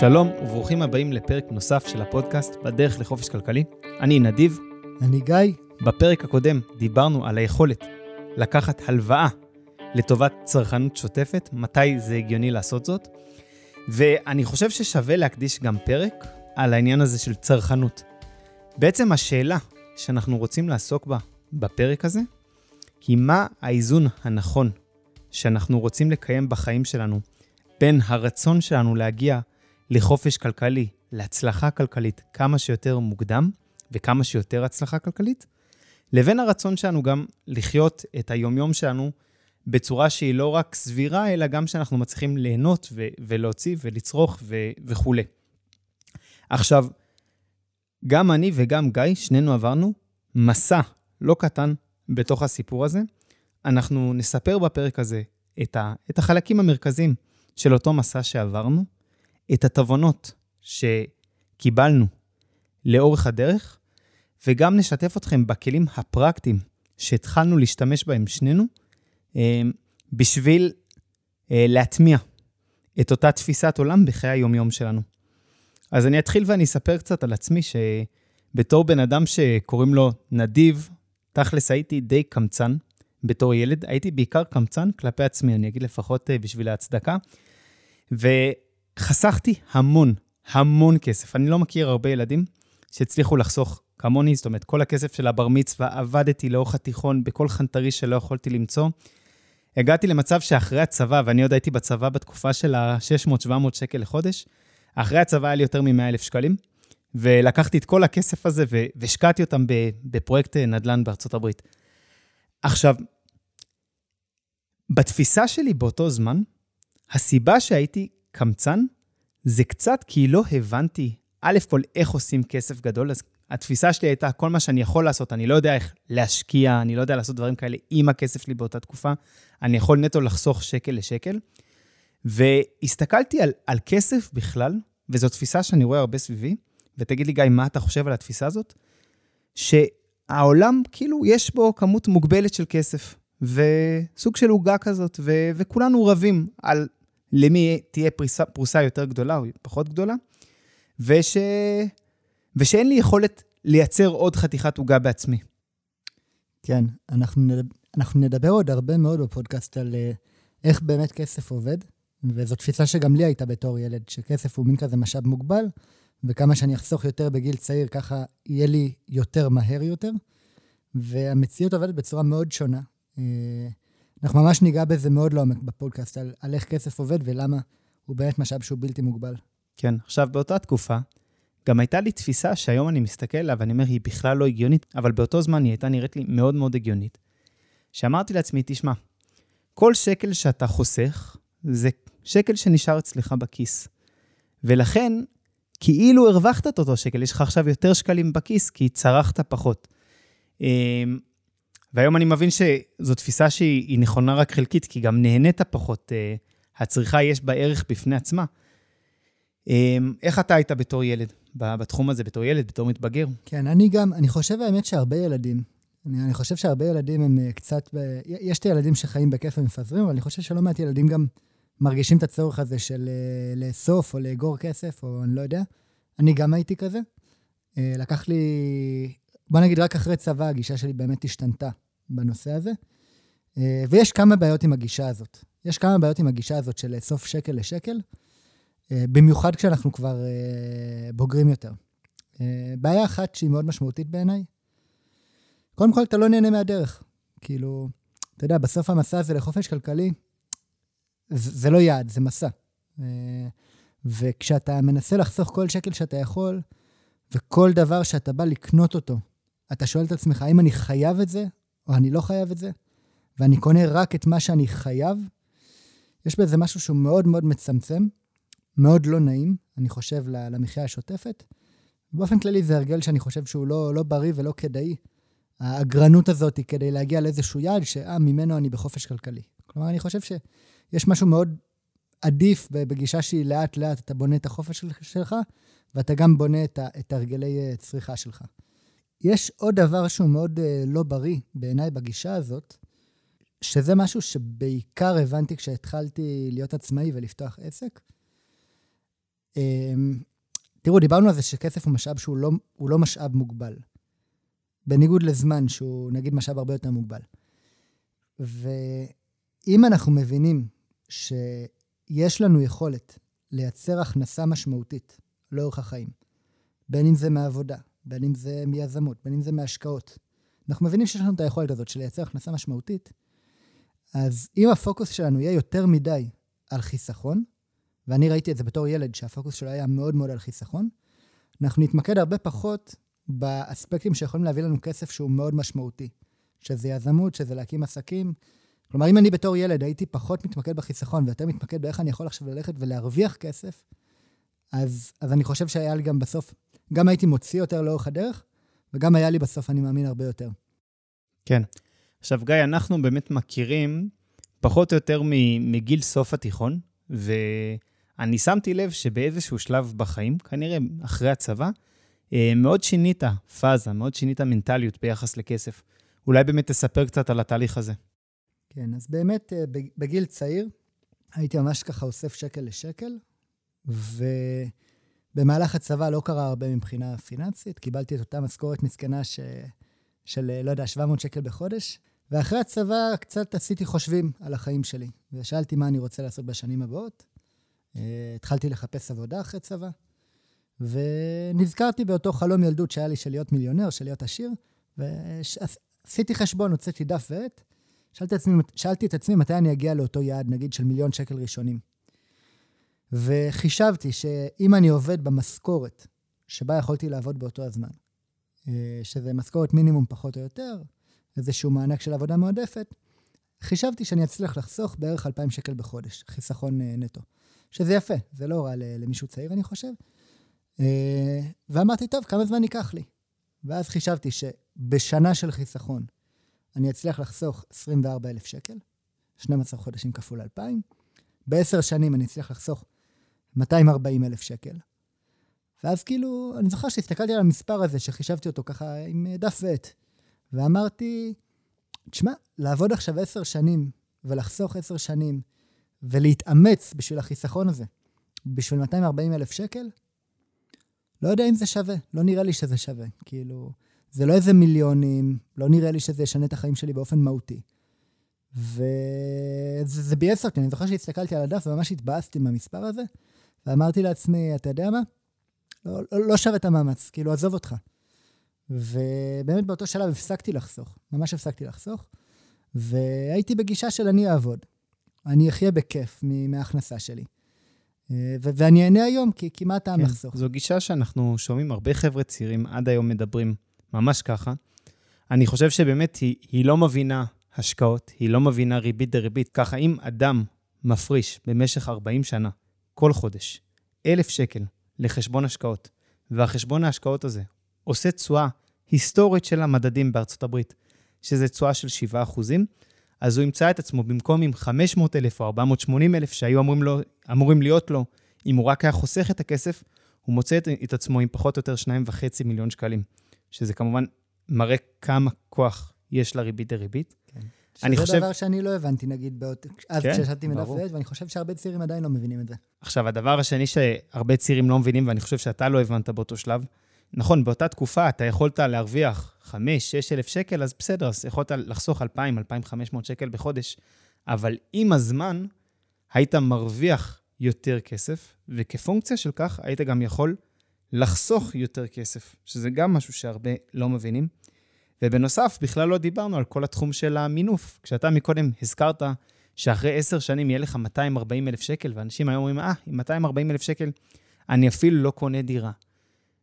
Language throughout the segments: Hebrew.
שלום וברוכים הבאים לפרק נוסף של הפודקאסט בדרך לחופש כלכלי. אני נדיב. אני גיא. בפרק הקודם דיברנו על היכולת לקחת הלוואה לטובת צרכנות שוטפת, מתי זה הגיוני לעשות זאת, ואני חושב ששווה להקדיש גם פרק על העניין הזה של צרכנות. בעצם השאלה שאנחנו רוצים לעסוק בה בפרק הזה, היא מה האיזון הנכון שאנחנו רוצים לקיים בחיים שלנו בין הרצון שלנו להגיע לחופש כלכלי, להצלחה כלכלית כמה שיותר מוקדם וכמה שיותר הצלחה כלכלית, לבין הרצון שלנו גם לחיות את היומיום שלנו בצורה שהיא לא רק סבירה, אלא גם שאנחנו מצליחים ליהנות ו- ולהוציא ולצרוך ו- וכולי. עכשיו, גם אני וגם גיא, שנינו עברנו מסע לא קטן בתוך הסיפור הזה. אנחנו נספר בפרק הזה את, ה- את החלקים המרכזיים של אותו מסע שעברנו, את התובנות שקיבלנו לאורך הדרך, וגם נשתף אתכם בכלים הפרקטיים שהתחלנו להשתמש בהם שנינו, אה, בשביל אה, להטמיע את אותה תפיסת עולם בחיי היומיום שלנו. אז אני אתחיל ואני אספר קצת על עצמי, שבתור בן אדם שקוראים לו נדיב, תכלס הייתי די קמצן בתור ילד. הייתי בעיקר קמצן כלפי עצמי, אני אגיד לפחות אה, בשביל ההצדקה. וחסכתי המון, המון כסף. אני לא מכיר הרבה ילדים שהצליחו לחסוך כמוני, זאת אומרת, כל הכסף של הבר מצווה, עבדתי לאורך התיכון בכל חנטרי שלא יכולתי למצוא. הגעתי למצב שאחרי הצבא, ואני עוד הייתי בצבא בתקופה של ה-600-700 שקל לחודש, אחרי הצבא היה לי יותר מ-100,000 שקלים, ולקחתי את כל הכסף הזה והשקעתי אותם בפרויקט נדל"ן בארצות הברית. עכשיו, בתפיסה שלי באותו זמן, הסיבה שהייתי קמצן, זה קצת כי לא הבנתי, א' כל, איך עושים כסף גדול, אז התפיסה שלי הייתה, כל מה שאני יכול לעשות, אני לא יודע איך להשקיע, אני לא יודע לעשות דברים כאלה עם הכסף שלי באותה תקופה, אני יכול נטו לחסוך שקל לשקל. והסתכלתי על, על כסף בכלל, וזו תפיסה שאני רואה הרבה סביבי, ותגיד לי, גיא, מה אתה חושב על התפיסה הזאת? שהעולם, כאילו, יש בו כמות מוגבלת של כסף, וסוג של עוגה כזאת, ו- וכולנו רבים על למי תהיה פריסה, פרוסה יותר גדולה או פחות גדולה, וש... ושאין לי יכולת לייצר עוד חתיכת עוגה בעצמי. כן, אנחנו, נדבר, אנחנו נדבר עוד הרבה מאוד בפודקאסט על אה, איך באמת כסף עובד, וזו תפיסה שגם לי הייתה בתור ילד, שכסף הוא מין כזה משאב מוגבל, וכמה שאני אחסוך יותר בגיל צעיר, ככה יהיה לי יותר מהר יותר. והמציאות עובדת בצורה מאוד שונה. אנחנו ממש ניגע בזה מאוד לעומק בפודקאסט, על, על איך כסף עובד ולמה הוא באמת משאב שהוא בלתי מוגבל. כן, עכשיו, באותה תקופה, גם הייתה לי תפיסה שהיום אני מסתכל עליה ואני אומר, היא בכלל לא הגיונית, אבל באותו זמן היא הייתה נראית לי מאוד מאוד הגיונית. שאמרתי לעצמי, תשמע, כל שקל שאתה חוסך, זה שקל שנשאר אצלך בכיס. ולכן, כאילו הרווחת את אותו שקל, יש לך עכשיו יותר שקלים בכיס, כי צרכת פחות. והיום אני מבין שזו תפיסה שהיא נכונה רק חלקית, כי גם נהנית פחות. אה, הצריכה יש בה ערך בפני עצמה. אמ, איך אתה היית בתור ילד, בתחום הזה, בתור ילד, בתור מתבגר? כן, אני גם, אני חושב האמת שהרבה ילדים, אני, אני חושב שהרבה ילדים הם אה, קצת, ב, יש את הילדים שחיים בכיף ומפזרים, אבל אני חושב שלא מעט ילדים גם מרגישים את הצורך הזה של uh, לאסוף או לאגור כסף, או אני לא יודע. אני גם הייתי כזה. Uh, לקח לי, בוא נגיד, רק אחרי צבא הגישה שלי באמת השתנתה בנושא הזה. Uh, ויש כמה בעיות עם הגישה הזאת. יש כמה בעיות עם הגישה הזאת של לאסוף שקל לשקל. אה, במיוחד כשאנחנו כבר אה, בוגרים יותר. אה, בעיה אחת שהיא מאוד משמעותית בעיניי, קודם כל, אתה לא נהנה מהדרך. כאילו, אתה יודע, בסוף המסע הזה לחופש כלכלי, זה לא יעד, זה מסע. וכשאתה מנסה לחסוך כל שקל שאתה יכול, וכל דבר שאתה בא לקנות אותו, אתה שואל את עצמך, האם אני חייב את זה, או אני לא חייב את זה, ואני קונה רק את מה שאני חייב, יש בזה משהו שהוא מאוד מאוד מצמצם, מאוד לא נעים, אני חושב, למחיה השוטפת. באופן כללי זה הרגל שאני חושב שהוא לא, לא בריא ולא כדאי. האגרנות הזאת היא כדי להגיע לאיזשהו יעד שאה, ממנו אני בחופש כלכלי. כלומר, אני חושב שיש משהו מאוד עדיף בגישה שהיא לאט-לאט, אתה בונה את החופש שלך, ואתה גם בונה את, את הרגלי אה, צריכה שלך. יש עוד דבר שהוא מאוד uh, לא בריא בעיניי בגישה הזאת, שזה משהו שבעיקר הבנתי כשהתחלתי להיות עצמאי ולפתוח עסק, אמ, תראו, דיברנו על זה שכסף הוא משאב שהוא לא, הוא לא משאב מוגבל. בניגוד לזמן, שהוא נגיד משאב הרבה יותר מוגבל. ואם אנחנו מבינים שיש לנו יכולת לייצר הכנסה משמעותית לאורך החיים, בין אם זה מעבודה, בין אם זה מיזמות, בין אם זה מהשקעות, אנחנו מבינים שיש לנו את היכולת הזאת של לייצר הכנסה משמעותית, אז אם הפוקוס שלנו יהיה יותר מדי על חיסכון, ואני ראיתי את זה בתור ילד, שהפוקוס שלו היה מאוד מאוד על חיסכון, אנחנו נתמקד הרבה פחות באספקטים שיכולים להביא לנו כסף שהוא מאוד משמעותי, שזה יזמות, שזה להקים עסקים. כלומר, אם אני בתור ילד הייתי פחות מתמקד בחיסכון ויותר מתמקד באיך אני יכול עכשיו ללכת ולהרוויח כסף, אז, אז אני חושב שהיה לי גם בסוף, גם הייתי מוציא יותר לאורך הדרך, וגם היה לי בסוף, אני מאמין, הרבה יותר. כן. עכשיו, גיא, אנחנו באמת מכירים פחות או יותר מגיל סוף התיכון, ואני שמתי לב שבאיזשהו שלב בחיים, כנראה אחרי הצבא, אה, מאוד שינית פאזה, מאוד שינית מנטליות ביחס לכסף. אולי באמת תספר קצת על התהליך הזה. כן, אז באמת אה, בגיל צעיר הייתי ממש ככה אוסף שקל לשקל, ובמהלך הצבא לא קרה הרבה מבחינה פיננסית, קיבלתי את אותה משכורת מסכנה ש... של, לא יודע, 700 שקל בחודש, ואחרי הצבא קצת עשיתי חושבים על החיים שלי, ושאלתי מה אני רוצה לעשות בשנים הבאות. אה, התחלתי לחפש עבודה אחרי צבא, ונזכרתי באותו חלום ילדות שהיה לי של להיות מיליונר, של להיות עשיר, ועשיתי חשבון, הוצאתי דף ועט, שאלתי, שאלתי את עצמי מתי אני אגיע לאותו יעד, נגיד, של מיליון שקל ראשונים. וחישבתי שאם אני עובד במשכורת שבה יכולתי לעבוד באותו הזמן, אה, שזה משכורת מינימום פחות או יותר, איזשהו מענק של עבודה מועדפת, חישבתי שאני אצליח לחסוך בערך 2,000 שקל בחודש, חיסכון אה, נטו. שזה יפה, זה לא רע למישהו צעיר, אני חושב. אה, ואמרתי, טוב, כמה זמן ייקח לי? ואז חישבתי שבשנה של חיסכון אני אצליח לחסוך 24,000 שקל, 12 חודשים כפול 2,000. בעשר שנים אני אצליח לחסוך 240,000 שקל. ואז כאילו, אני זוכר שהסתכלתי על המספר הזה, שחישבתי אותו ככה עם דף ועט, ואמרתי, תשמע, לעבוד עכשיו עשר שנים ולחסוך עשר שנים ולהתאמץ בשביל החיסכון הזה, בשביל 240 אלף שקל, לא יודע אם זה שווה, לא נראה לי שזה שווה. כאילו, זה לא איזה מיליונים, לא נראה לי שזה ישנה את החיים שלי באופן מהותי. וזה ביאס אותי, אני זוכר שהסתכלתי על הדף וממש התבאסתי מהמספר הזה, ואמרתי לעצמי, אתה יודע מה? לא, לא, לא שווה את המאמץ, כאילו, עזוב אותך. ובאמת באותו שלב הפסקתי לחסוך, ממש הפסקתי לחסוך, והייתי בגישה של אני אעבוד. אני אחיה בכיף מההכנסה שלי. אה, ו- ואני אענה היום, כי, מה הטעם כן, לחסוך? זו גישה שאנחנו שומעים הרבה חבר'ה צעירים עד היום מדברים ממש ככה. אני חושב שבאמת היא, היא לא מבינה השקעות, היא לא מבינה ריבית דריבית. ככה, אם אדם מפריש במשך 40 שנה, כל חודש, אלף שקל לחשבון השקעות, והחשבון ההשקעות הזה עושה תשואה היסטורית של המדדים בארצות הברית, שזה תשואה של 7%, אז הוא ימצא את עצמו במקום עם 500,000 או 480,000 שהיו אמורים, לו, אמורים להיות לו, אם הוא רק היה חוסך את הכסף, הוא מוצא את, את עצמו עם פחות או יותר 2.5 מיליון שקלים, שזה כמובן מראה כמה כוח יש לריבית דריבית. שזה חושב... דבר שאני לא הבנתי, נגיד, באות... אז כן, כשישבתי מדף ועד, ואני חושב שהרבה צעירים עדיין לא מבינים את זה. עכשיו, הדבר השני שהרבה צעירים לא מבינים, ואני חושב שאתה לא הבנת באותו שלב, נכון, באותה תקופה אתה יכולת להרוויח 5-6 אלף שקל, אז בסדר, אז יכולת לחסוך 2,000, 2,500 שקל בחודש, אבל עם הזמן היית מרוויח יותר כסף, וכפונקציה של כך היית גם יכול לחסוך יותר כסף, שזה גם משהו שהרבה לא מבינים. ובנוסף, בכלל לא דיברנו על כל התחום של המינוף. כשאתה מקודם הזכרת שאחרי עשר שנים יהיה לך 240 אלף שקל, ואנשים היום אומרים, אה, עם 240 אלף שקל אני אפילו לא קונה דירה.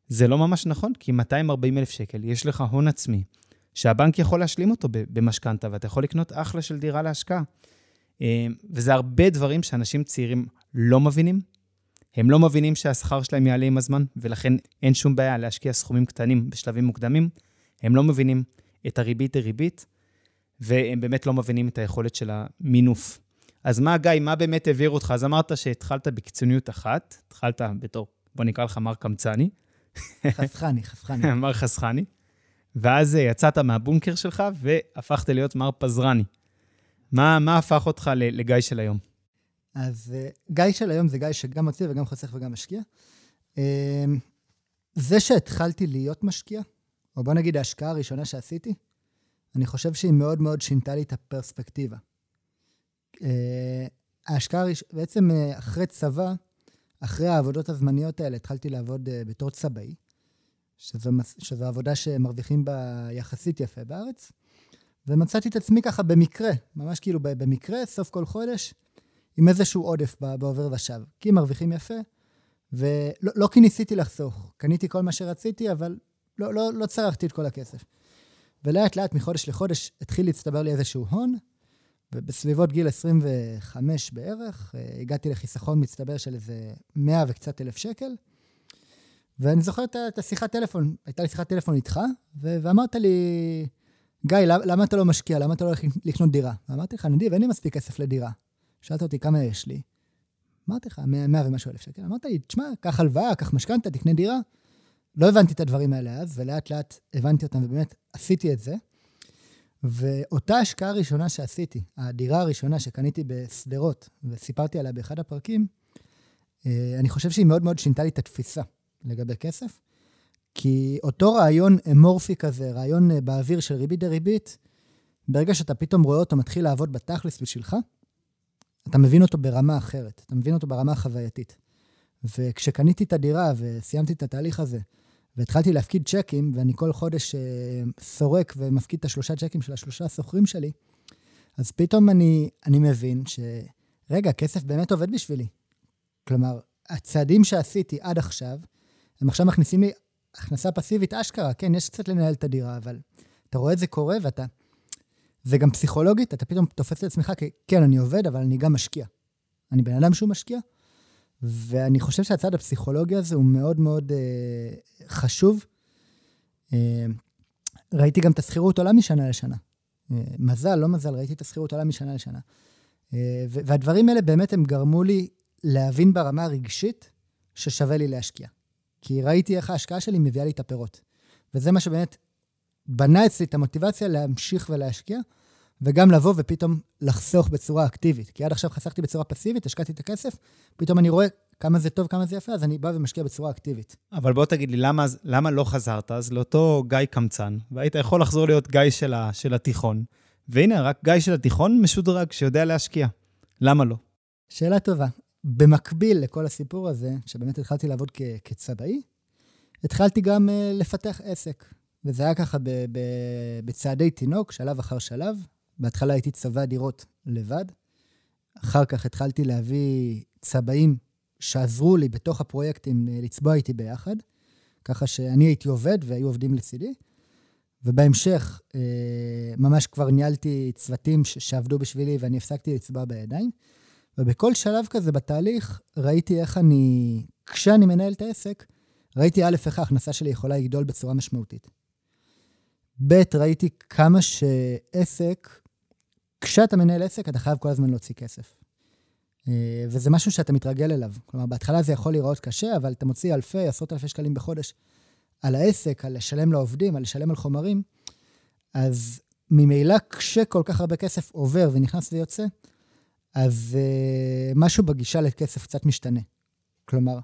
זה לא ממש נכון, כי 240 אלף שקל, יש לך הון עצמי, שהבנק יכול להשלים אותו במשכנתה, ואתה יכול לקנות אחלה של דירה להשקעה. אה, וזה הרבה דברים שאנשים צעירים לא מבינים. הם לא מבינים שהשכר שלהם יעלה עם הזמן, ולכן אין שום בעיה להשקיע סכומים קטנים בשלבים מוקדמים. הם לא מבינים את הריבית דריבית, והם באמת לא מבינים את היכולת של המינוף. אז מה, גיא, מה באמת העביר אותך? אז אמרת שהתחלת בקיצוניות אחת, התחלת בתור, בוא נקרא לך מר קמצני. חסכני, חסכני. מר חסכני. ואז אה, יצאת מהבונקר שלך והפכת להיות מר פזרני. מה, מה הפך אותך לגיא של היום? אז אה, גיא של היום זה גיא שגם מוציא וגם חוסך וגם משקיע. אה, זה שהתחלתי להיות משקיע, או בוא נגיד ההשקעה הראשונה שעשיתי, אני חושב שהיא מאוד מאוד שינתה לי את הפרספקטיבה. אה, ההשקעה, בעצם אחרי צבא, אחרי העבודות הזמניות האלה, התחלתי לעבוד בתור צבאי, שזו, שזו עבודה שמרוויחים בה יחסית יפה בארץ, ומצאתי את עצמי ככה במקרה, ממש כאילו במקרה, סוף כל חודש, עם איזשהו עודף בעובר ושב. כי מרוויחים יפה, ולא לא כי ניסיתי לחסוך, קניתי כל מה שרציתי, אבל לא, לא, לא צרכתי את כל הכסף. ולאט לאט, מחודש לחודש, התחיל להצטבר לי איזשהו הון, ובסביבות גיל 25 בערך, אה, הגעתי לחיסכון מצטבר של איזה 100 וקצת אלף שקל. ואני זוכר את השיחת טלפון, הייתה לי שיחת טלפון איתך, ואמרת לי, גיא, למה אתה לא משקיע? למה אתה לא הולך לקנות דירה? ואמרתי לך, נדיב, אין לי מספיק כסף לדירה. שאלת אותי כמה יש לי. אמרתי לך, 100 ומשהו אלף שקל. אמרת לי, תשמע, קח הלוואה, קח משכנתה, תקנה דירה. לא הבנתי את הדברים האלה אז, ולאט לאט הבנתי אותם, ובאמת עשיתי את זה. ואותה השקעה ראשונה שעשיתי, הדירה הראשונה שקניתי בשדרות, וסיפרתי עליה באחד הפרקים, אה, אני חושב שהיא מאוד מאוד שינתה לי את התפיסה לגבי כסף. כי אותו רעיון אמורפי כזה, רעיון אה, באוויר של ריבית דריבית, ברגע שאתה פתאום רואה אותו מתחיל לעבוד בתכלס בשבילך, אתה מבין אותו ברמה אחרת, אתה מבין אותו ברמה החווייתית. וכשקניתי את הדירה וסיימתי את התהליך הזה, והתחלתי להפקיד צ'קים, ואני כל חודש אה, סורק ומפקיד את השלושה צ'קים של השלושה הסוחרים שלי, אז פתאום אני, אני מבין ש... רגע, כסף באמת עובד בשבילי. כלומר, הצעדים שעשיתי עד עכשיו, הם עכשיו מכניסים לי הכנסה פסיבית אשכרה, כן, יש קצת לנהל את הדירה, אבל אתה רואה את זה קורה ואתה... זה גם פסיכולוגית, אתה פתאום תופס את עצמך כי כן, אני עובד, אבל אני גם משקיע. אני בן אדם שהוא משקיע, ואני חושב שהצד הפסיכולוגי הזה הוא מאוד מאוד אה, חשוב. אה, ראיתי גם את השכירות עולה משנה לשנה. אה, מזל, לא מזל, ראיתי את השכירות עולה משנה לשנה. אה, והדברים האלה באמת הם גרמו לי להבין ברמה הרגשית ששווה לי להשקיע. כי ראיתי איך ההשקעה שלי מביאה לי את הפירות. וזה מה שבאמת בנה אצלי את המוטיבציה להמשיך ולהשקיע, וגם לבוא ופתאום לחסוך בצורה אקטיבית. כי עד עכשיו חסכתי בצורה פסיבית, השקעתי את הכסף, פתאום אני רואה כמה זה טוב, כמה זה יפה, אז אני בא ומשקיע בצורה אקטיבית. אבל בוא תגיד לי, למה, למה לא חזרת אז לאותו גיא קמצן, והיית יכול לחזור להיות גיא של, ה, של התיכון, והנה, רק גיא של התיכון משודרג, שיודע להשקיע. למה לא? שאלה טובה. במקביל לכל הסיפור הזה, שבאמת התחלתי לעבוד כ- כצבעי, התחלתי גם uh, לפתח עסק. וזה היה ככה ב- ב- בצעדי תינוק, שלב אחר שלב. בהתחלה הייתי צבע דירות לבד. אחר כך התחלתי להביא צבעים שעזרו לי בתוך הפרויקטים uh, לצבוע איתי ביחד, ככה שאני הייתי עובד והיו עובדים לצידי. ובהמשך, uh, ממש כבר ניהלתי צוותים שעבדו בשבילי ואני הפסקתי לצבוע בידיים. ובכל שלב כזה בתהליך ראיתי איך אני, כשאני מנהל את העסק, ראיתי א', איך ההכנסה שלי יכולה לגדול בצורה משמעותית. ב', ראיתי כמה שעסק, כשאתה מנהל עסק, אתה חייב כל הזמן להוציא כסף. אה, וזה משהו שאתה מתרגל אליו. כלומר, בהתחלה זה יכול להיראות קשה, אבל אתה מוציא אלפי, עשרות אלפי שקלים בחודש על העסק, על לשלם לעובדים, על לשלם על חומרים, אז ממילא כשכל כך הרבה כסף עובר ונכנס ויוצא, אז uh, משהו בגישה לכסף קצת משתנה. כלומר,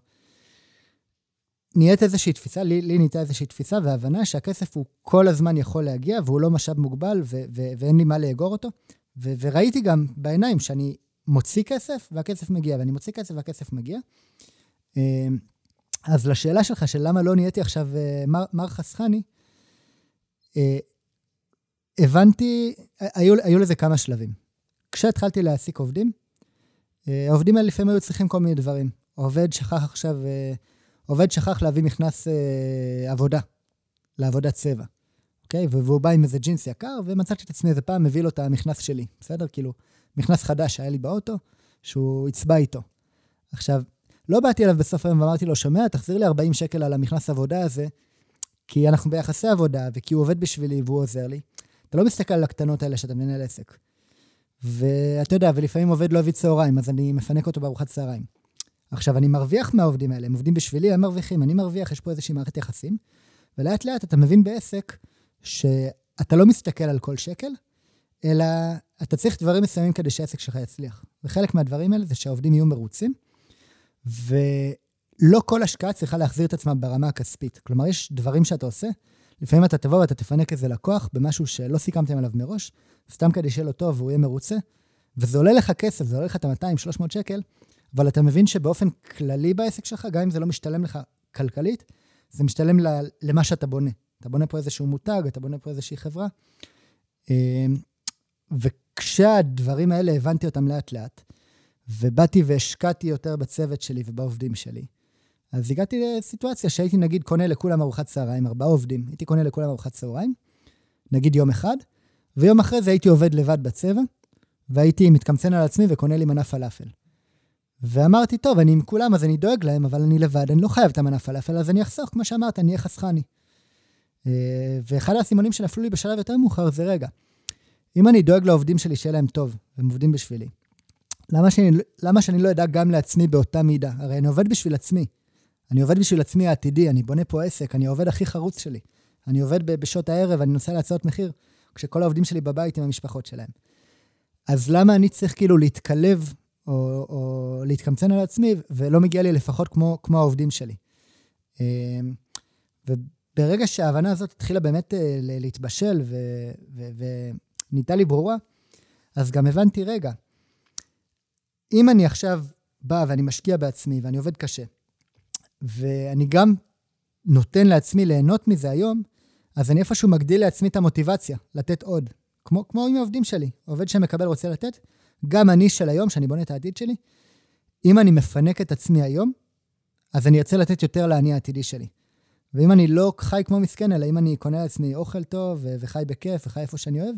נהיית איזושהי תפיסה, לי, לי נהייתה איזושהי תפיסה והבנה שהכסף הוא כל הזמן יכול להגיע והוא לא משאב מוגבל ו- ו- ואין לי מה לאגור אותו. ו- וראיתי גם בעיניים שאני מוציא כסף והכסף מגיע, ואני מוציא כסף והכסף מגיע. Uh, אז לשאלה שלך, של למה לא נהייתי עכשיו uh, מר, מר חסכני, uh, הבנתי, היו, היו לזה כמה שלבים. כשהתחלתי להעסיק עובדים, אה, העובדים האלה לפעמים היו צריכים כל מיני דברים. עובד שכח עכשיו, אה, עובד שכח להביא מכנס אה, עבודה, לעבודת צבע, אוקיי? והוא בא עם איזה ג'ינס יקר, ומצאתי את עצמי איזה פעם מביא לו את המכנס שלי, בסדר? כאילו, מכנס חדש שהיה לי באוטו, שהוא יצבע איתו. עכשיו, לא באתי אליו בסוף היום ואמרתי לו, שומע, תחזיר לי 40 שקל על המכנס עבודה הזה, כי אנחנו ביחסי עבודה, וכי הוא עובד בשבילי והוא עוזר לי. אתה לא מסתכל על הקטנות האלה שאתה מנהל עסק. ואתה יודע, ולפעמים עובד לא הביא צהריים, אז אני מפנק אותו בארוחת צהריים. עכשיו, אני מרוויח מהעובדים האלה, הם עובדים בשבילי, הם מרוויחים, אני מרוויח, יש פה איזושהי מערכת יחסים, ולאט לאט אתה מבין בעסק שאתה לא מסתכל על כל שקל, אלא אתה צריך דברים מסוימים כדי שהעסק שלך יצליח. וחלק מהדברים האלה זה שהעובדים יהיו מרוצים, ולא כל השקעה צריכה להחזיר את עצמה ברמה הכספית. כלומר, יש דברים שאתה עושה, לפעמים אתה תבוא ואתה תפנק איזה לקוח במשהו שלא סיכמתם עליו מראש, סתם כדי שיהיה לו טוב והוא יהיה מרוצה, וזה עולה לך כסף, זה עולה לך את ה-200-300 שקל, אבל אתה מבין שבאופן כללי בעסק שלך, גם אם זה לא משתלם לך כלכלית, זה משתלם למה שאתה בונה. אתה בונה פה איזשהו מותג, אתה בונה פה איזושהי חברה. אמ, וכשהדברים האלה הבנתי אותם לאט-לאט, ובאתי והשקעתי יותר בצוות שלי ובעובדים שלי, אז הגעתי לסיטואציה שהייתי נגיד קונה לכולם ארוחת צהריים, ארבעה עובדים, הייתי קונה לכולם ארוחת צהריים, נגיד יום אחד, ויום אחרי זה הייתי עובד לבד בצבע, והייתי מתקמצן על עצמי וקונה לי מנה פלאפל. ואמרתי, טוב, אני עם כולם, אז אני דואג להם, אבל אני לבד, אני לא חייב את המנה פלאפל, אז אני אחסוך, כמו שאמרת, אני אהיה חסכני. אה, ואחד הסימונים שנפלו לי בשלב יותר מאוחר זה, רגע, אם אני דואג לעובדים שלי שיהיה להם טוב, והם עובדים בשבילי, למה שאני, למה שאני לא אדאג גם לעצמי באותה מידה? הרי אני עובד בשביל עצמי. אני עובד בשביל עצמי העתידי, אני בונה פה עסק, אני העובד הכי חרוץ שלי. אני עובד בשעות הערב, אני נוסע להצעות מחיר, כשכל העובדים שלי בבית עם המשפחות שלהם. אז למה אני צריך כאילו להתקלב או, או להתקמצן על עצמי, ולא מגיע לי לפחות כמו, כמו העובדים שלי? וברגע שההבנה הזאת התחילה באמת אה, להתבשל ונהייתה לי ברורה, אז גם הבנתי, רגע, אם אני עכשיו בא ואני משקיע בעצמי ואני עובד קשה, ואני גם נותן לעצמי ליהנות מזה היום, אז אני איפשהו מגדיל לעצמי את המוטיבציה, לתת עוד. כמו, כמו עם העובדים שלי, עובד שמקבל רוצה לתת, גם אני של היום, שאני בונה את העתיד שלי, אם אני מפנק את עצמי היום, אז אני ארצה לתת יותר לאני העתידי שלי. ואם אני לא חי כמו מסכן, אלא אם אני קונה לעצמי אוכל טוב וחי בכיף וחי איפה שאני אוהב,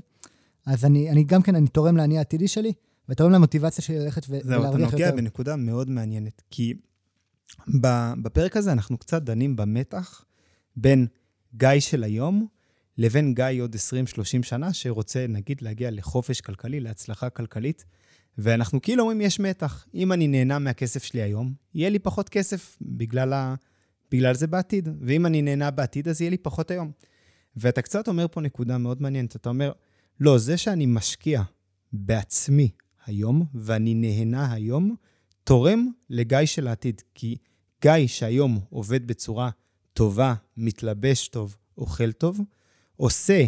אז אני, אני גם כן, אני תורם לאני העתידי שלי, ותורם למוטיבציה שלי ללכת ו- ולהרוויח יותר. זהו, אתה נוגע בנקודה מאוד מעניינת, כי בפרק הזה אנחנו קצת דנים במתח בין גיא של היום לבין גיא עוד 20-30 שנה, שרוצה, נגיד, להגיע לחופש כלכלי, להצלחה כלכלית. ואנחנו כאילו אומרים, יש מתח. אם אני נהנה מהכסף שלי היום, יהיה לי פחות כסף בגלל, ה... בגלל זה בעתיד. ואם אני נהנה בעתיד, אז יהיה לי פחות היום. ואתה קצת אומר פה נקודה מאוד מעניינת. אתה אומר, לא, זה שאני משקיע בעצמי היום, ואני נהנה היום, תורם לגיא של העתיד. כי גיא שהיום עובד בצורה טובה, מתלבש טוב, אוכל טוב, עושה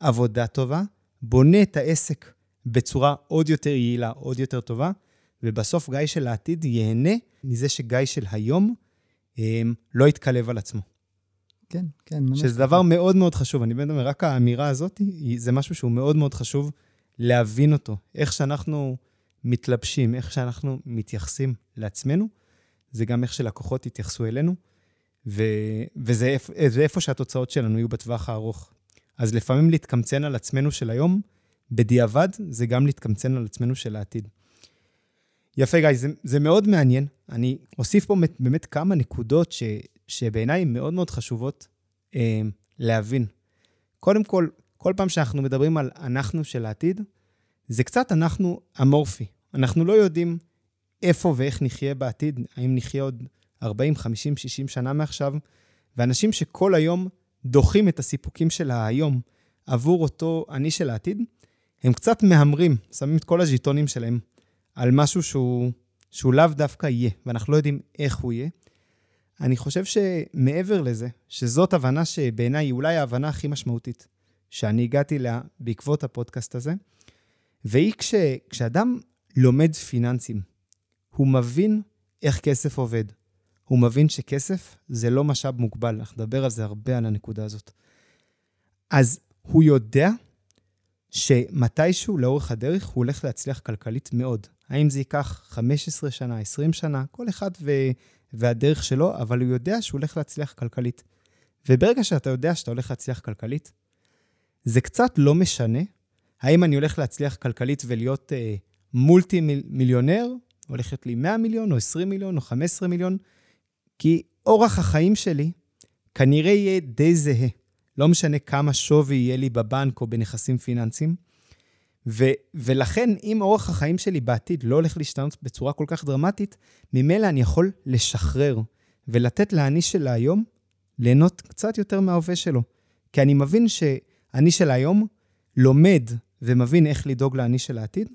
עבודה טובה, בונה את העסק בצורה עוד יותר יעילה, עוד יותר טובה, ובסוף גיא של העתיד ייהנה מזה שגיא של היום לא יתקלב על עצמו. כן, כן, ממש. שזה דבר מאוד מאוד חשוב. אני באמת אומר, רק האמירה הזאת, זה משהו שהוא מאוד מאוד חשוב להבין אותו. איך שאנחנו מתלבשים, איך שאנחנו מתייחסים לעצמנו, זה גם איך שלקוחות יתייחסו אלינו, ו, וזה זה איפה שהתוצאות שלנו יהיו בטווח הארוך. אז לפעמים להתקמצן על עצמנו של היום, בדיעבד, זה גם להתקמצן על עצמנו של העתיד. יפה, גיא, זה, זה מאוד מעניין. אני אוסיף פה באמת, באמת כמה נקודות ש, שבעיניי מאוד מאוד חשובות אה, להבין. קודם כל, כל פעם שאנחנו מדברים על אנחנו של העתיד, זה קצת אנחנו אמורפי. אנחנו לא יודעים איפה ואיך נחיה בעתיד, האם נחיה עוד 40, 50, 60 שנה מעכשיו, ואנשים שכל היום דוחים את הסיפוקים של היום עבור אותו אני של העתיד, הם קצת מהמרים, שמים את כל הז'יטונים שלהם על משהו שהוא, שהוא לאו דווקא יהיה, ואנחנו לא יודעים איך הוא יהיה. אני חושב שמעבר לזה, שזאת הבנה שבעיניי היא אולי ההבנה הכי משמעותית שאני הגעתי לה בעקבות הפודקאסט הזה, והיא כש, כשאדם לומד פיננסים, הוא מבין איך כסף עובד. הוא מבין שכסף זה לא משאב מוגבל. אנחנו נדבר על זה הרבה, על הנקודה הזאת. אז הוא יודע שמתישהו לאורך הדרך הוא הולך להצליח כלכלית מאוד. האם זה ייקח 15 שנה, 20 שנה, כל אחד ו... והדרך שלו, אבל הוא יודע שהוא הולך להצליח כלכלית. וברגע שאתה יודע שאתה הולך להצליח כלכלית, זה קצת לא משנה האם אני הולך להצליח כלכלית ולהיות אה, מולטי מיליונר, להיות לי 100 מיליון, או 20 מיליון, או 15 מיליון, כי אורח החיים שלי כנראה יהיה די זהה. לא משנה כמה שווי יהיה לי בבנק או בנכסים פיננסיים. ו- ולכן, אם אורח החיים שלי בעתיד לא הולך להשתנות בצורה כל כך דרמטית, ממילא אני יכול לשחרר ולתת לאני של היום ליהנות קצת יותר מההווה שלו. כי אני מבין שאני של היום לומד ומבין איך לדאוג לעני של העתיד,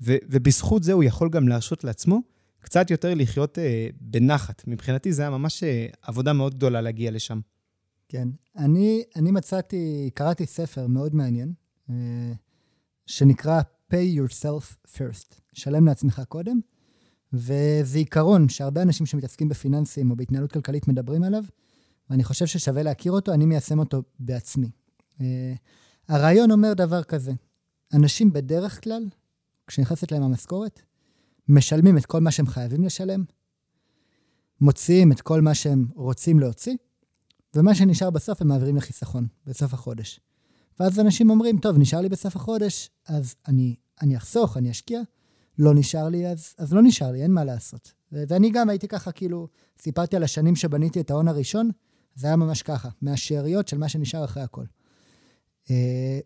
ו- ובזכות זה הוא יכול גם להרשות לעצמו קצת יותר לחיות אה, בנחת. מבחינתי זה היה ממש אה, עבודה מאוד גדולה להגיע לשם. כן. אני, אני מצאתי, קראתי ספר מאוד מעניין, אה, שנקרא pay yourself first, שלם לעצמך קודם, וזה עיקרון שהרבה אנשים שמתעסקים בפיננסים או בהתנהלות כלכלית מדברים עליו, ואני חושב ששווה להכיר אותו, אני מיישם אותו בעצמי. אה, הרעיון אומר דבר כזה, אנשים בדרך כלל, כשנכנסת להם המשכורת, משלמים את כל מה שהם חייבים לשלם, מוציאים את כל מה שהם רוצים להוציא, ומה שנשאר בסוף הם מעבירים לחיסכון, בסוף החודש. ואז אנשים אומרים, טוב, נשאר לי בסוף החודש, אז אני, אני אחסוך, אני אשקיע. לא נשאר לי, אז, אז לא נשאר לי, אין מה לעשות. ואני גם הייתי ככה, כאילו, סיפרתי על השנים שבניתי את ההון הראשון, זה היה ממש ככה, מהשאריות של מה שנשאר אחרי הכל. Uh,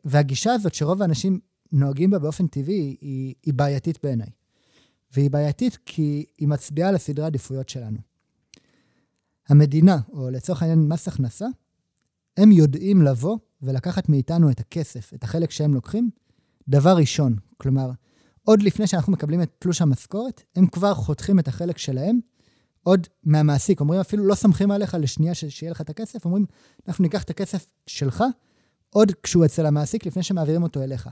והגישה הזאת שרוב האנשים נוהגים בה באופן טבעי, היא, היא בעייתית בעיניי. והיא בעייתית כי היא מצביעה על הסדרי העדיפויות שלנו. המדינה, או לצורך העניין מס הכנסה, הם יודעים לבוא ולקחת מאיתנו את הכסף, את החלק שהם לוקחים, דבר ראשון. כלומר, עוד לפני שאנחנו מקבלים את תלוש המשכורת, הם כבר חותכים את החלק שלהם, עוד מהמעסיק. אומרים אפילו, לא סומכים עליך לשנייה שיהיה לך את הכסף, אומרים, אנחנו ניקח את הכסף שלך, עוד כשהוא אצל המעסיק, לפני שמעבירים אותו אליך.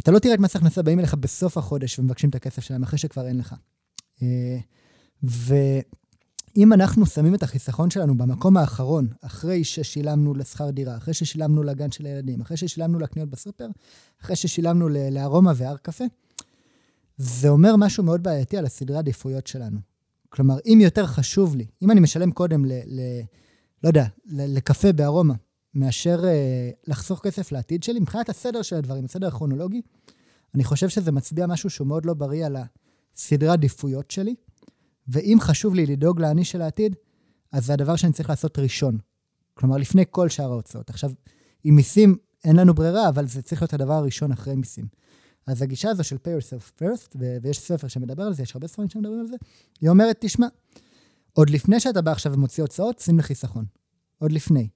אתה לא תראה את מס הכנסה באים אליך בסוף החודש ומבקשים את הכסף שלהם, אחרי שכבר אין לך. אה, ואם אנחנו שמים את החיסכון שלנו במקום האחרון, אחרי ששילמנו לשכר דירה, אחרי ששילמנו לגן של הילדים, אחרי ששילמנו לקניות בסופר, אחרי ששילמנו לארומה והר קפה, זה אומר משהו מאוד בעייתי על הסדרי העדיפויות שלנו. כלומר, אם יותר חשוב לי, אם אני משלם קודם ל... ל לא יודע, לקפה בארומה, מאשר uh, לחסוך כסף לעתיד שלי, מבחינת הסדר של הדברים, הסדר הכרונולוגי, אני חושב שזה מצביע משהו שהוא מאוד לא בריא על הסדרי עדיפויות שלי, ואם חשוב לי לדאוג לעני של העתיד, אז זה הדבר שאני צריך לעשות ראשון. כלומר, לפני כל שאר ההוצאות. עכשיו, עם מיסים אין לנו ברירה, אבל זה צריך להיות הדבר הראשון אחרי מיסים. אז הגישה הזו של pay yourself first, ויש ספר שמדבר על זה, יש הרבה ספרים שמדברים על זה, היא אומרת, תשמע, עוד לפני שאתה בא עכשיו ומוציא הוצאות, שים לחיסכון. עוד לפני.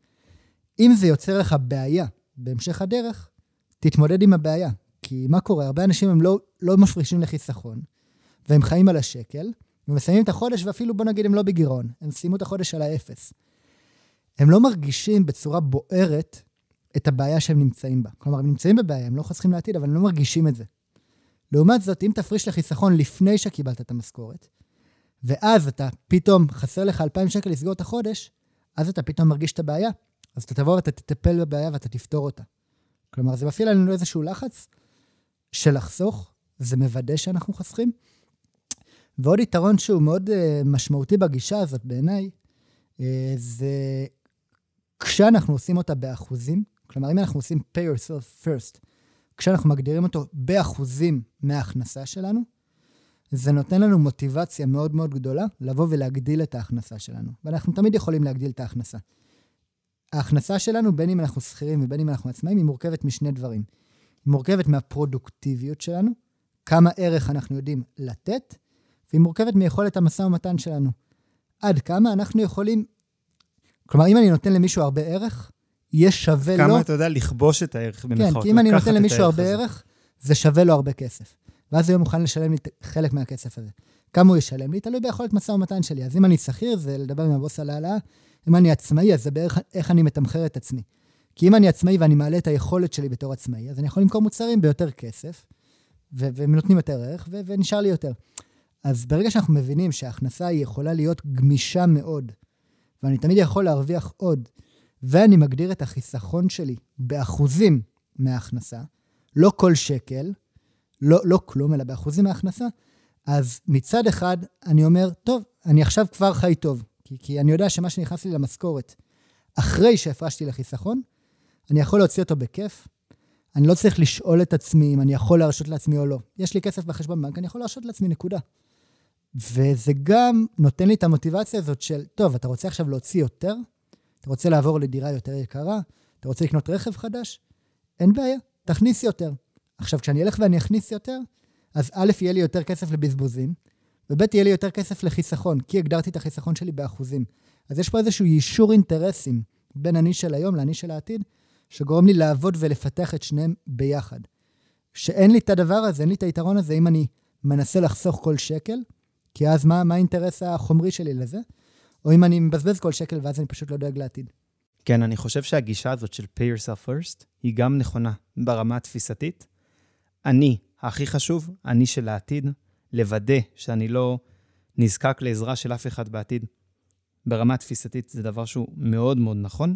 אם זה יוצר לך בעיה בהמשך הדרך, תתמודד עם הבעיה. כי מה קורה? הרבה אנשים הם לא, לא מפרישים לחיסכון, והם חיים על השקל, ומסיימים את החודש, ואפילו בוא נגיד הם לא בגירעון, הם סיימו את החודש על האפס. הם לא מרגישים בצורה בוערת את הבעיה שהם נמצאים בה. כלומר, הם נמצאים בבעיה, הם לא חוסכים לעתיד, אבל הם לא מרגישים את זה. לעומת זאת, אם תפריש לחיסכון לפני שקיבלת את המשכורת, ואז אתה פתאום חסר לך 2,000 שקל לסגור את החודש, אז אתה פתאום מרגיש את הבעיה, אז אתה תבוא ואתה תטפל בבעיה ואתה תפתור אותה. כלומר, זה מפעיל עלינו איזשהו לחץ של לחסוך, זה מוודא שאנחנו חוסכים. ועוד יתרון שהוא מאוד uh, משמעותי בגישה הזאת בעיניי, uh, זה כשאנחנו עושים אותה באחוזים, כלומר, אם אנחנו עושים pay yourself first, כשאנחנו מגדירים אותו באחוזים מההכנסה שלנו, זה נותן לנו מוטיבציה מאוד מאוד גדולה לבוא ולהגדיל את ההכנסה שלנו. ואנחנו תמיד יכולים להגדיל את ההכנסה. ההכנסה שלנו, בין אם אנחנו שכירים ובין אם אנחנו עצמאים, היא מורכבת משני דברים. היא מורכבת מהפרודוקטיביות שלנו, כמה ערך אנחנו יודעים לתת, והיא מורכבת מיכולת המשא ומתן שלנו. עד כמה אנחנו יכולים... כלומר, אם אני נותן למישהו הרבה ערך, יהיה שווה כמה לו... כמה אתה יודע לכבוש את הערך במירכאות. כן, כי אם אני נותן למישהו הרבה הזה. ערך, זה שווה לו הרבה כסף. ואז הוא יהיה מוכן לשלם לי חלק מהכסף הזה. כמה הוא ישלם לי? תלוי ביכולת משא ומתן שלי. אז אם אני שכיר, זה לדבר עם הבוס על העלאה. אם אני עצמאי, אז זה בערך איך אני מתמחר את עצמי. כי אם אני עצמאי ואני מעלה את היכולת שלי בתור עצמאי, אז אני יכול למכור מוצרים ביותר כסף, והם נותנים יותר ערך, ונשאר לי יותר. אז ברגע שאנחנו מבינים שההכנסה היא יכולה להיות גמישה מאוד, ואני תמיד יכול להרוויח עוד, ואני מגדיר את החיסכון שלי באחוזים מההכנסה, לא כל שקל, לא, לא כלום, אלא באחוזים מההכנסה, אז מצד אחד אני אומר, טוב, אני עכשיו כבר חי טוב, כי, כי אני יודע שמה שנכנס לי למשכורת, אחרי שהפרשתי לחיסכון, אני יכול להוציא אותו בכיף. אני לא צריך לשאול את עצמי אם אני יכול להרשות לעצמי או לא. יש לי כסף בחשבון בנק, אני יכול להרשות לעצמי, נקודה. וזה גם נותן לי את המוטיבציה הזאת של, טוב, אתה רוצה עכשיו להוציא יותר? אתה רוצה לעבור לדירה יותר יקרה? אתה רוצה לקנות רכב חדש? אין בעיה, תכניס יותר. עכשיו, כשאני אלך ואני אכניס יותר, אז א', יהיה לי יותר כסף לבזבוזים, וב', יהיה לי יותר כסף לחיסכון, כי הגדרתי את החיסכון שלי באחוזים. אז יש פה איזשהו יישור אינטרסים בין אני של היום לאני של העתיד, שגורם לי לעבוד ולפתח את שניהם ביחד. שאין לי את הדבר הזה, אין לי את היתרון הזה אם אני מנסה לחסוך כל שקל, כי אז מה, מה האינטרס החומרי שלי לזה? או אם אני מבזבז כל שקל ואז אני פשוט לא דואג לעתיד. כן, אני חושב שהגישה הזאת של pay yourself first היא גם נכונה ברמה התפיסתית. אני, הכי חשוב, אני של העתיד, לוודא שאני לא נזקק לעזרה של אף אחד בעתיד. ברמה התפיסתית זה דבר שהוא מאוד מאוד נכון,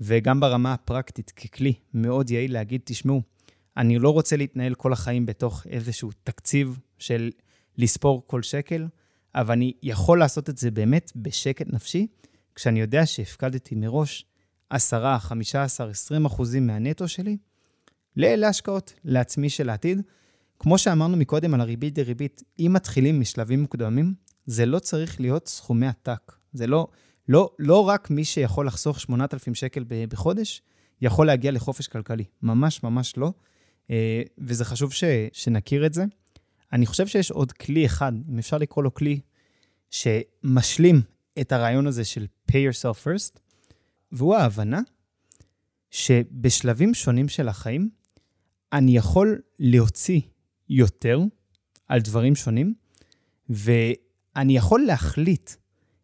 וגם ברמה הפרקטית ככלי מאוד יעיל להגיד, תשמעו, אני לא רוצה להתנהל כל החיים בתוך איזשהו תקציב של לספור כל שקל, אבל אני יכול לעשות את זה באמת בשקט נפשי, כשאני יודע שהפקדתי מראש 10, 15, 20 אחוזים מהנטו שלי להשקעות, לעצמי של העתיד. כמו שאמרנו מקודם על הריבית דריבית, אם מתחילים משלבים מוקדמים, זה לא צריך להיות סכומי עתק. זה לא, לא, לא רק מי שיכול לחסוך 8,000 שקל בחודש, יכול להגיע לחופש כלכלי. ממש ממש לא. אה, וזה חשוב ש, שנכיר את זה. אני חושב שיש עוד כלי אחד, אם אפשר לקרוא לו כלי, שמשלים את הרעיון הזה של pay yourself first, והוא ההבנה שבשלבים שונים של החיים, אני יכול להוציא יותר על דברים שונים, ואני יכול להחליט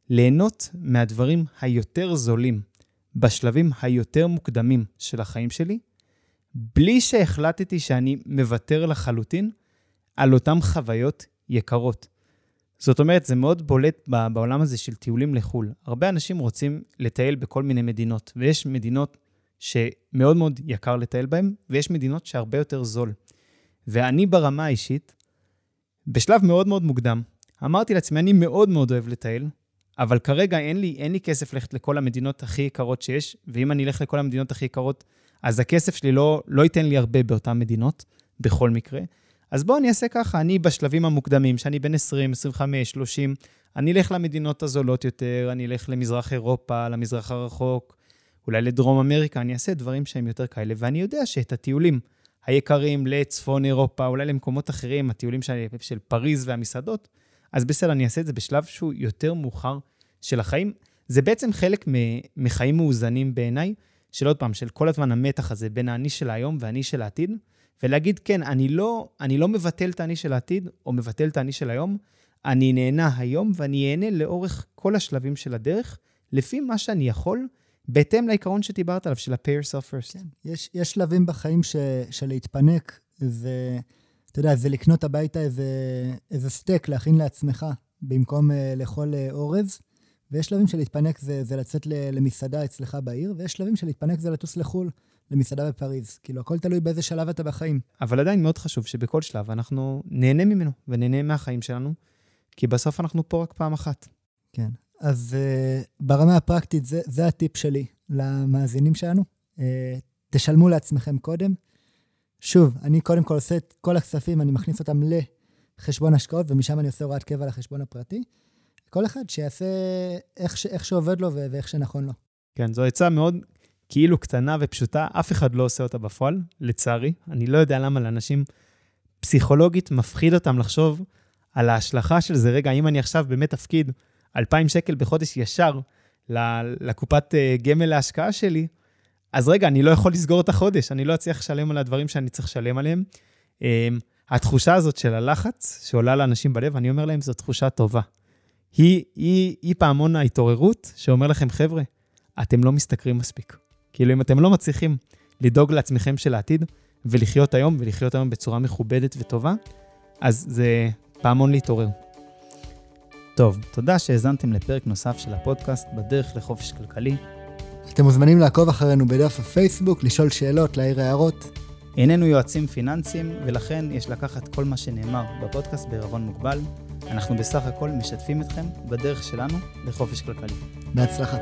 ליהנות מהדברים היותר זולים בשלבים היותר מוקדמים של החיים שלי, בלי שהחלטתי שאני מוותר לחלוטין על אותן חוויות יקרות. זאת אומרת, זה מאוד בולט בעולם הזה של טיולים לחו"ל. הרבה אנשים רוצים לטייל בכל מיני מדינות, ויש מדינות שמאוד מאוד יקר לטייל בהן, ויש מדינות שהרבה יותר זול. ואני ברמה האישית, בשלב מאוד מאוד מוקדם, אמרתי לעצמי, אני מאוד מאוד אוהב לטייל, אבל כרגע אין לי, אין לי כסף ללכת לכל המדינות הכי יקרות שיש, ואם אני אלך לכל המדינות הכי יקרות, אז הכסף שלי לא, לא ייתן לי הרבה באותן מדינות, בכל מקרה. אז בואו אני אעשה ככה, אני בשלבים המוקדמים, שאני בן 20, 25, 30, אני אלך למדינות הזולות יותר, אני אלך למזרח אירופה, למזרח הרחוק, אולי לדרום אמריקה, אני אעשה דברים שהם יותר כאלה, ואני יודע שאת הטיולים היקרים לצפון אירופה, אולי למקומות אחרים, הטיולים של, של פריז והמסעדות, אז בסדר, אני אעשה את זה בשלב שהוא יותר מאוחר של החיים. זה בעצם חלק מחיים מאוזנים בעיניי, של עוד פעם, של כל הזמן המתח הזה בין האני של היום והאני של העתיד, ולהגיד, כן, אני לא, אני לא מבטל את האני של העתיד, או מבטל את האני של היום, אני נהנה היום, ואני אהנה לאורך כל השלבים של הדרך, לפי מה שאני יכול, בהתאם לעיקרון שדיברת עליו, של ה-pay yourself first. כן, יש, יש שלבים בחיים ש, של להתפנק, זה, אתה יודע, זה לקנות הביתה איזה, איזה סטייק, להכין לעצמך, במקום uh, לאכול uh, אורז. ויש שלבים של להתפנק זה, זה לצאת למסעדה אצלך בעיר, ויש שלבים של להתפנק זה לטוס לחו"ל. למסעדה בפריז. כאילו, הכל תלוי באיזה שלב אתה בחיים. אבל עדיין מאוד חשוב שבכל שלב אנחנו נהנה ממנו ונהנה מהחיים שלנו, כי בסוף אנחנו פה רק פעם אחת. כן. אז uh, ברמה הפרקטית, זה, זה הטיפ שלי למאזינים שלנו. Uh, תשלמו לעצמכם קודם. שוב, אני קודם כל עושה את כל הכספים, אני מכניס אותם לחשבון השקעות, ומשם אני עושה הוראת קבע לחשבון הפרטי. כל אחד שיעשה איך, ש, איך שעובד לו ואיך שנכון לו. כן, זו עצה מאוד כאילו קטנה ופשוטה, אף אחד לא עושה אותה בפועל, לצערי. אני לא יודע למה לאנשים פסיכולוגית מפחיד אותם לחשוב על ההשלכה של זה. רגע, אם אני עכשיו באמת אפקיד 2,000 שקל בחודש ישר לקופת אה, גמל להשקעה שלי, אז רגע, אני לא יכול לסגור את החודש, אני לא אצליח לשלם על הדברים שאני צריך לשלם עליהם. אמ, התחושה הזאת של הלחץ שעולה לאנשים בלב, אני אומר להם, זו תחושה טובה. היא, היא, היא פעמון ההתעוררות שאומר לכם, חבר'ה, אתם לא משתכרים מספיק. כאילו, אם אתם לא מצליחים לדאוג לעצמכם של העתיד, ולחיות היום, ולחיות היום בצורה מכובדת וטובה, אז זה פעמון להתעורר. טוב, תודה שהאזנתם לפרק נוסף של הפודקאסט בדרך לחופש כלכלי. אתם מוזמנים לעקוב אחרינו בדף הפייסבוק, לשאול שאלות, להעיר הערות. איננו יועצים פיננסיים, ולכן יש לקחת כל מה שנאמר בפודקאסט בערבון מוגבל. אנחנו בסך הכל משתפים אתכם בדרך שלנו לחופש כלכלי. בהצלחה.